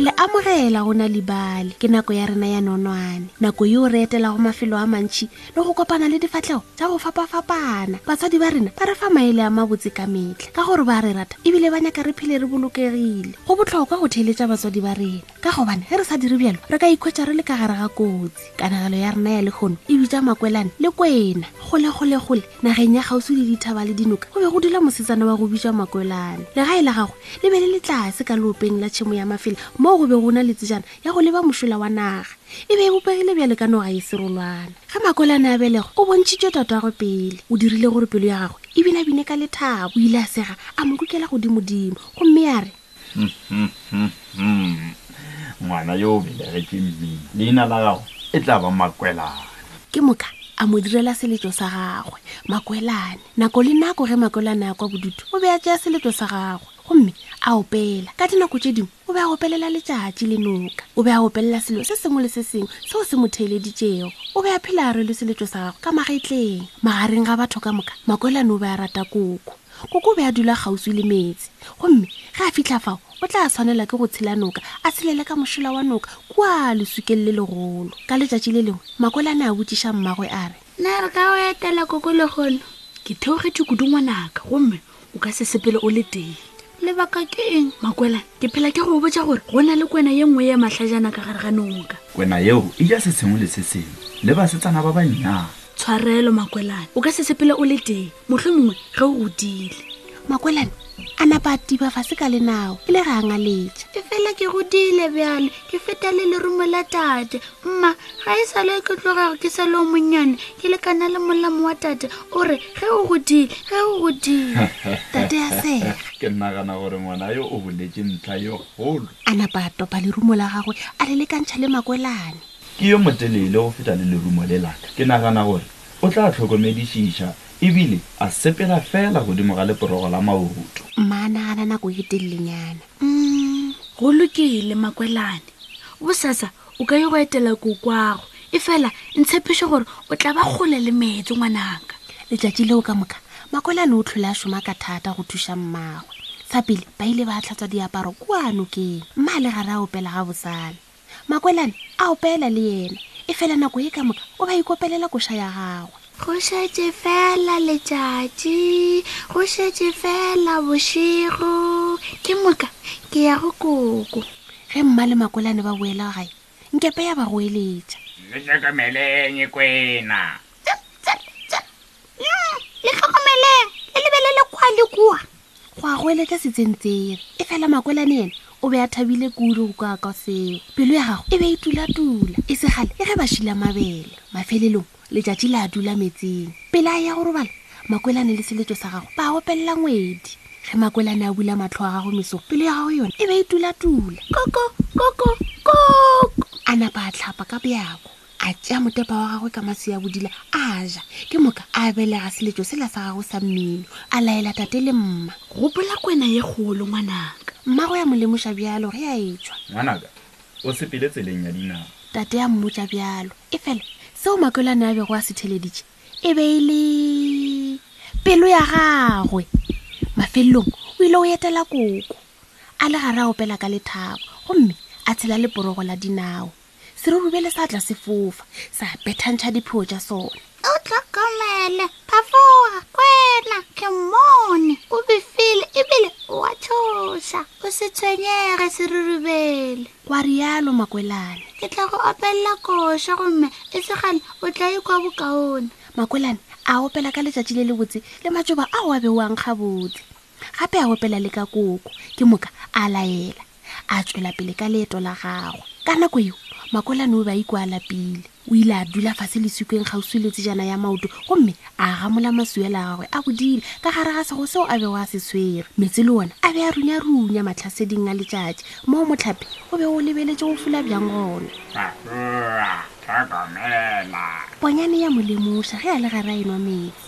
le amogela go na libale ke nako ya rena ya nonwane nako yo re etela go mafelo a mantšhi le go kopana le difatlhego tša go fapafapana batsadi ba rena ba re fa maele a mabotse ka metlha ka gore ba re rata ebile ba nyaka re phele re bolokegile go botlhokwa go theeletša batswadi ba rena ka gobane ge re sa dire bjalo re ka ikhwetša re le ka gare ga kotsi kanagelo ya rena ya lekgono e bitša makwelane le kwena golegole-gole nageng ya kgausi le dithaba le dinoka go be go dula mosetsana wa go bitša makwelane legae la gagwe le be le le tlase ka leopeng la tšhemo ya mafela moo go be go na le tsejana ya go leba mošola wa naga e be e bopegile bjale ka noga e serolwana ge makwelane a belego o bontšhitšwe tatagwe pele o dirile gore pelo ya gagwe e binabine ka lethabo o ile a sega a mo kukela godimodimo gomme ya re ngwana yo o belegetšwe mmino leina la gago e tla ba makwelane ke moka a mo direla seletso sa gagwe makwelane nako le nako ge makwelane a kwa bodutu o be a tšea seletso sa gagwe gomme a opela ka dinako tše dingwe o be a opelela letšatši le noka o be a opelela selo se sengwe le se sengwe seo se mo theeleditšego o be a phela a rwele seletso sa gagwe ka magetleng magareng ga batho ka moka makwelane o be a rata koko Koko o be a dula kgauswi le meetse, gomme ge a fitlha fao o tla tshwanelwa ke go tshela noka a tshelele ka mošola wa noka kua lesukeng le legolo. Ka letšatši le lengwe Makolane a botšiša mmagwe a re, Na re ka go etela koko lehono? Ke theogetšwe kudu ngwanaka gomme o ka se sepele o le tee. Lebaka ke eng? Makolane, ke phela ke go botša gore go na le kwena ye nngwe ye mahlajana ka gare ga noka. Kwena yeo e ja se sengwe le se sengwe le basetsana ba bannyane. Tshwarelo Makolane, o ka se sepele o le tee. mohlho mongwe ge o godile makwelane a napa a tiba fase ka lenao e le ga a ngaletša e fela ke godile bjale ke feta le lerumo la tate mma ga e sa le ke tlogago ke sa le o monnyane ke lekana le molamo wa tate o re ge o godile ge o godile tate ya sega ke nagana gore ngwana yo o boletse ntlha yo golo a napa a topa lerumo la gagwe a le lekantšha le makwelane ke yo motelele go feta le lerumo le laka ke nagana gore o tla hlokomedišiša e bile a sepela fela godimo ga leporogo la maoto. Mma a nagana nako e telelenyana. Mm, go lokile, Makwelane. Bosasa o ka ye go etela kokwago, e fela ntshepiše gore o tla ba kgole le meetse, ngwanaka. Letšatši leo ka moka, Makwelane o tlhole a šoma ka thata go thuša mmagwe. Sa pele, ba ile ba tlhatswa diaparo kua nokeng, mma a le gare a opela gabosane. Makwelane a opela le yena, e fela nako ye ka moka o ba ikopelela koša ya gagwe. Go šetše fela letšatši, go šetše fela bošego, ke moka ke ya go koko. Ge mma le Makwelane ba boela gae, nkepe ya ba goeletša. Ntlhokomeleng kwena. goeletša setsentsere e fela makwelane ena o be a thabile kudu go kwa ka seo pelo ya gago e be e tulatula e segale e ge ba šila mabele mafelelong letšatši le a dula metseng pele a ya go robala makwelane le seletso sa gago ba opelela ngwedi ge makwelane a bula matlho a gago meso pelo ya gago yone e be e tulatula koko koko koko a napa a tlhapa ka bjako a tšea motepa wa gagwe ka maswi a bodila a ja ke moka a belega seletšo sela sa gagwe sa mmino a laela tate le mma gopola kwena ye kgolo ngwanaka mmago ya molemoša bjalo ge a etšwa ngwanaka o sepele tseleng ya dinao tate a mmotša bjalo e fela seo makwelane a bego a se theleditše e be e le pelo ya gagwe mafelelong o ile o etela koko a le gare a opela ka lethabo gomme a tshela leporogo la dinao serurubele sa tla se fofa sa bethantšha dipheo tša sona o tlhokomele phafoga kwena ke mmone o befile ebile wa tshoša o se tshwenyege serurubele kwa rialo makwelane ke tla go opelela koša gomme e segale o tla ikwa bokaone makwelane a opela ka letšatši le lebotse le matšoba ao a bewang gabotse gape a opela le ka koko ke moka a laela a tswela pele ka leeto la gagwe ka nako eo makolane o be a ikwa a lapile o ile a dula fase lesikeng kgauswi le tsejana ya maoto gomme a gamola masuela a gagwe a bodile ka gare ga sego seo a bego a se swere metse le ona a be a runyarunya matlhaseding a letšatši moo motlhapi o be o lebeletše go fula bjang gona bonyane ya molemoša ge a le gare a enwa metsi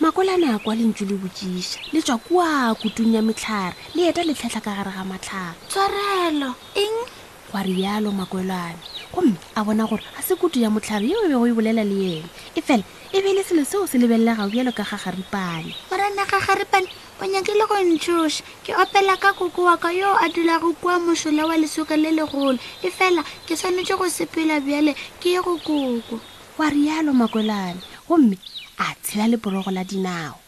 makolane a kwa lentšu le botšiša le tšwa kua kutung ya metlhare le eta letlhetlha ka gare ga matlhaka tshwarelo eng gwa rialo makolane gomme a bona gore ga se kutu ya motlhare yeo e bego e bolela le yena e fela e be e le selo seo se lebelelegago bjalo ka gagaripane morena gagaripane o nyakile go ntšhoša ke opela ka koko wa ka yoo a dulago kua mošola wa lesoka le legolo e fela ke swanetše go sepela bjale ke ye go koko Wa rialo Makwelane gomme a tshela leporogo la dinao.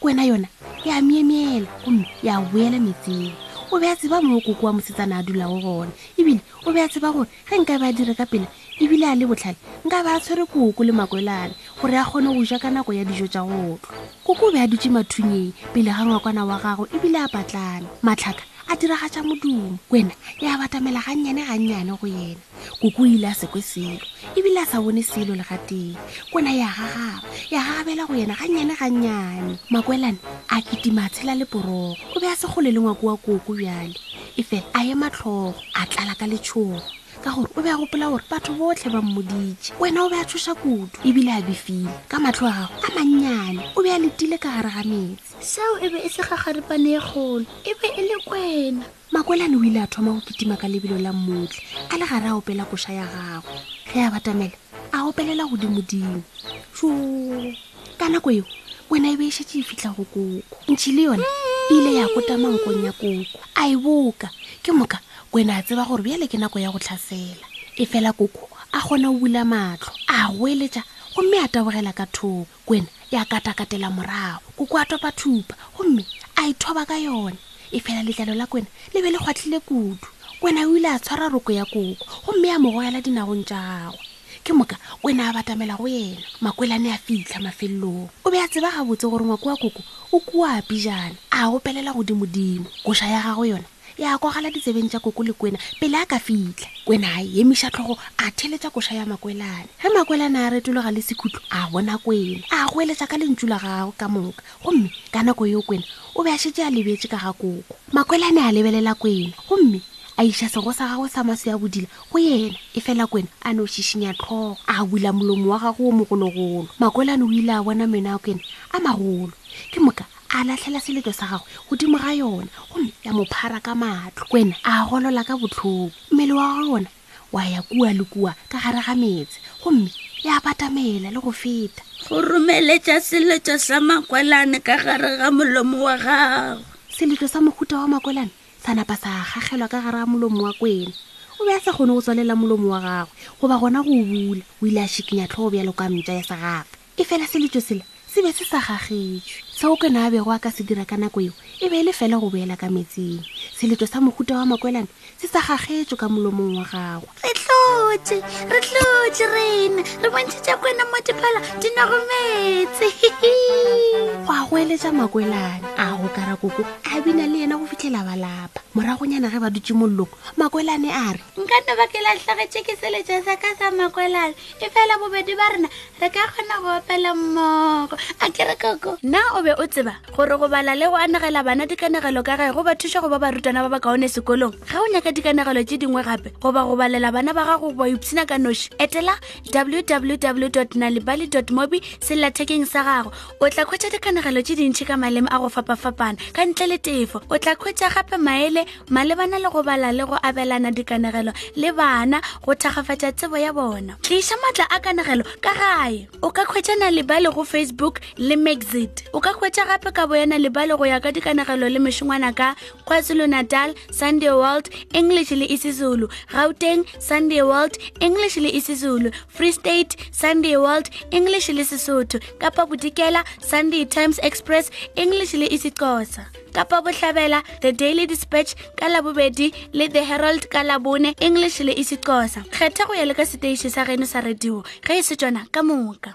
Kwena yona ya myemyela gomme ya boela metsing. O be a tseba moo koko wa mosetsana a dulago gona ebile o be a tseba gore ge nka be a dire ka pela ebile a le botlhale nka be a tshwere koko le Makwelane gore a kgone go ja ka nako ya dijo tša go tlwa. Koko o be a dutše mathunyeng pele ga ngwakwana wa gagwe ebile a patlame. Matlhaka a diragatša modumo. Kwena ya batamela gannyane gannyane go yena. koko o ile a sekwe selo ebile a sa bone selo le gatee kona ya gagaba ya gagabela go yena gannyane gannyane makwelane a kitima a tshela le porogo o be a segole le ngwako wa koko bjale e fela a ye matlhogo a tlala ka letshogo ka gore o be a gopola gore batho botlhe ba mmoditše wena o be a tshoša kudu ebile a befile ka matlho a gago a mannyane o be a letile ka gare ga metsi seo e be e se gagaripaneegolo e be e le kwena makwelane o ile a thoma go kitima ka lebelo la mmutle a le gare a opela koša ya gago ge a batamela a opelela godimodimo so ka nako eo wena e be e šetse e fitlha go koko ntšhi le yone e ile ya kota mankong ya koko a e boka ke moka wena a tseba gore bjale ke nako ya go tlhasela e fela koko a kgona go bula matlho a goeletša gomme a tabogela ka thoko Gwen ya katakatela morago go kwa topa thupa gomme a ithoba ka yona e fela letlalo la Gwen le be le kgwatlhile kudu. Gwen a o ile a tshwara roko ya koko gomme a mo goela dinagong tša gagwe. Ke moka Gwen a batamela go yena. Makwelane a fitlha mafelelong. O be a tseba gabotse gore ngwako wa koko o kua pijana. A opelela godimodimo. Koša ya gagwe yona ya kwagala ditsebeng tša koko le kwena pele a ka fitlha kwena a emiša tlhogo a theletša koša ya makwelane ge makwelane a retologa le sekhutlo a bona kwena a goeletša ka lentšu la gagwe ka moka gomme ka nako yeo kwena o be a šetse a lebetše ka ga koko makwelane a lebelela kwena gomme a iša sego sa gagwe sa maswi a bodila go yena e fela kwena a no šišinya tlhogo a bula molomo wa gagwe o mogologolo makwelane o ile a bona meno a kwena a magolo ke moka a lahlela seletšo sa gagwe godimo ga yona gomme ya mo phara ka matlo wena a golola ka botlhoko mmele wa gagwe wona wa ya kua le kua ka gare ga metse gomme ya batamela le go feta go romeletša seletšo sa makwelane ka gare ga molomo wa gago seletšo sa mohuta wa makwelane sa napa sa gagelwa ka gare ga molomo wa kwena o be a sa kgone go tswalela molomo wa gagwe goba gona go o bula o ile a šikinya tlhogo bjalo ka mpša ya segafa e fela seletšo sela se be se sa gagetšwe seo ke na a bego a ka se dira ka nako yeo e be e le fela go boela ka metseng seletšo sa mohuta wa makwelane se sa gagetšwe ka molomong wa gagwe re tlotše re tlotše rena re bontšhitša kwena mo diphala di nago metse go a goeletša makwelane a go kara koko a bina le yena go fitlhela ba lapa moragonyana ge ba dutše mollong makwelane a re nka no ba ke latlhegetše ke seletša sa ka sa makwelalo e fela bobedi ba rena re ka kgona go opela mmogo a ke re koko na o be o tseba gore go bala le go anegela bana dikanegelo ka gae go ba thuša go ba barutwana ba ba kaone sekolong ga o nyaka dikanegelo tše dingwe gape goba go balela bana ba gago ba ipshina ka noši etela www nalibali mobi sellathekeng sa gago o tla khwetša dikanegelo tše dintšhi ka maleme a go fapafapana ka ntle le tefo o tla khwetša gape maele malebana le go bala le go abelana dikanegelo le bana go thakgafatša tsebo ya bona tliša maatla a kanegelo ka gae o ka kgwetšana lebale go facebook le maxit o ka kgwetša gape ka boyena lebale go ya ka dikanegelo le mešongwana ka kwazulu natal sunday world english le isizulu gauteng sunday world english le isizulu free state sunday world english le sesotho kapa bodikela sunday times express english le isixhosa kapa bohlabela the daily dispatch ka labobedi le the herald ka labone english le isixosa kgetha go ya le ka seteiši sa geno sa radio ge e se tsona ka moka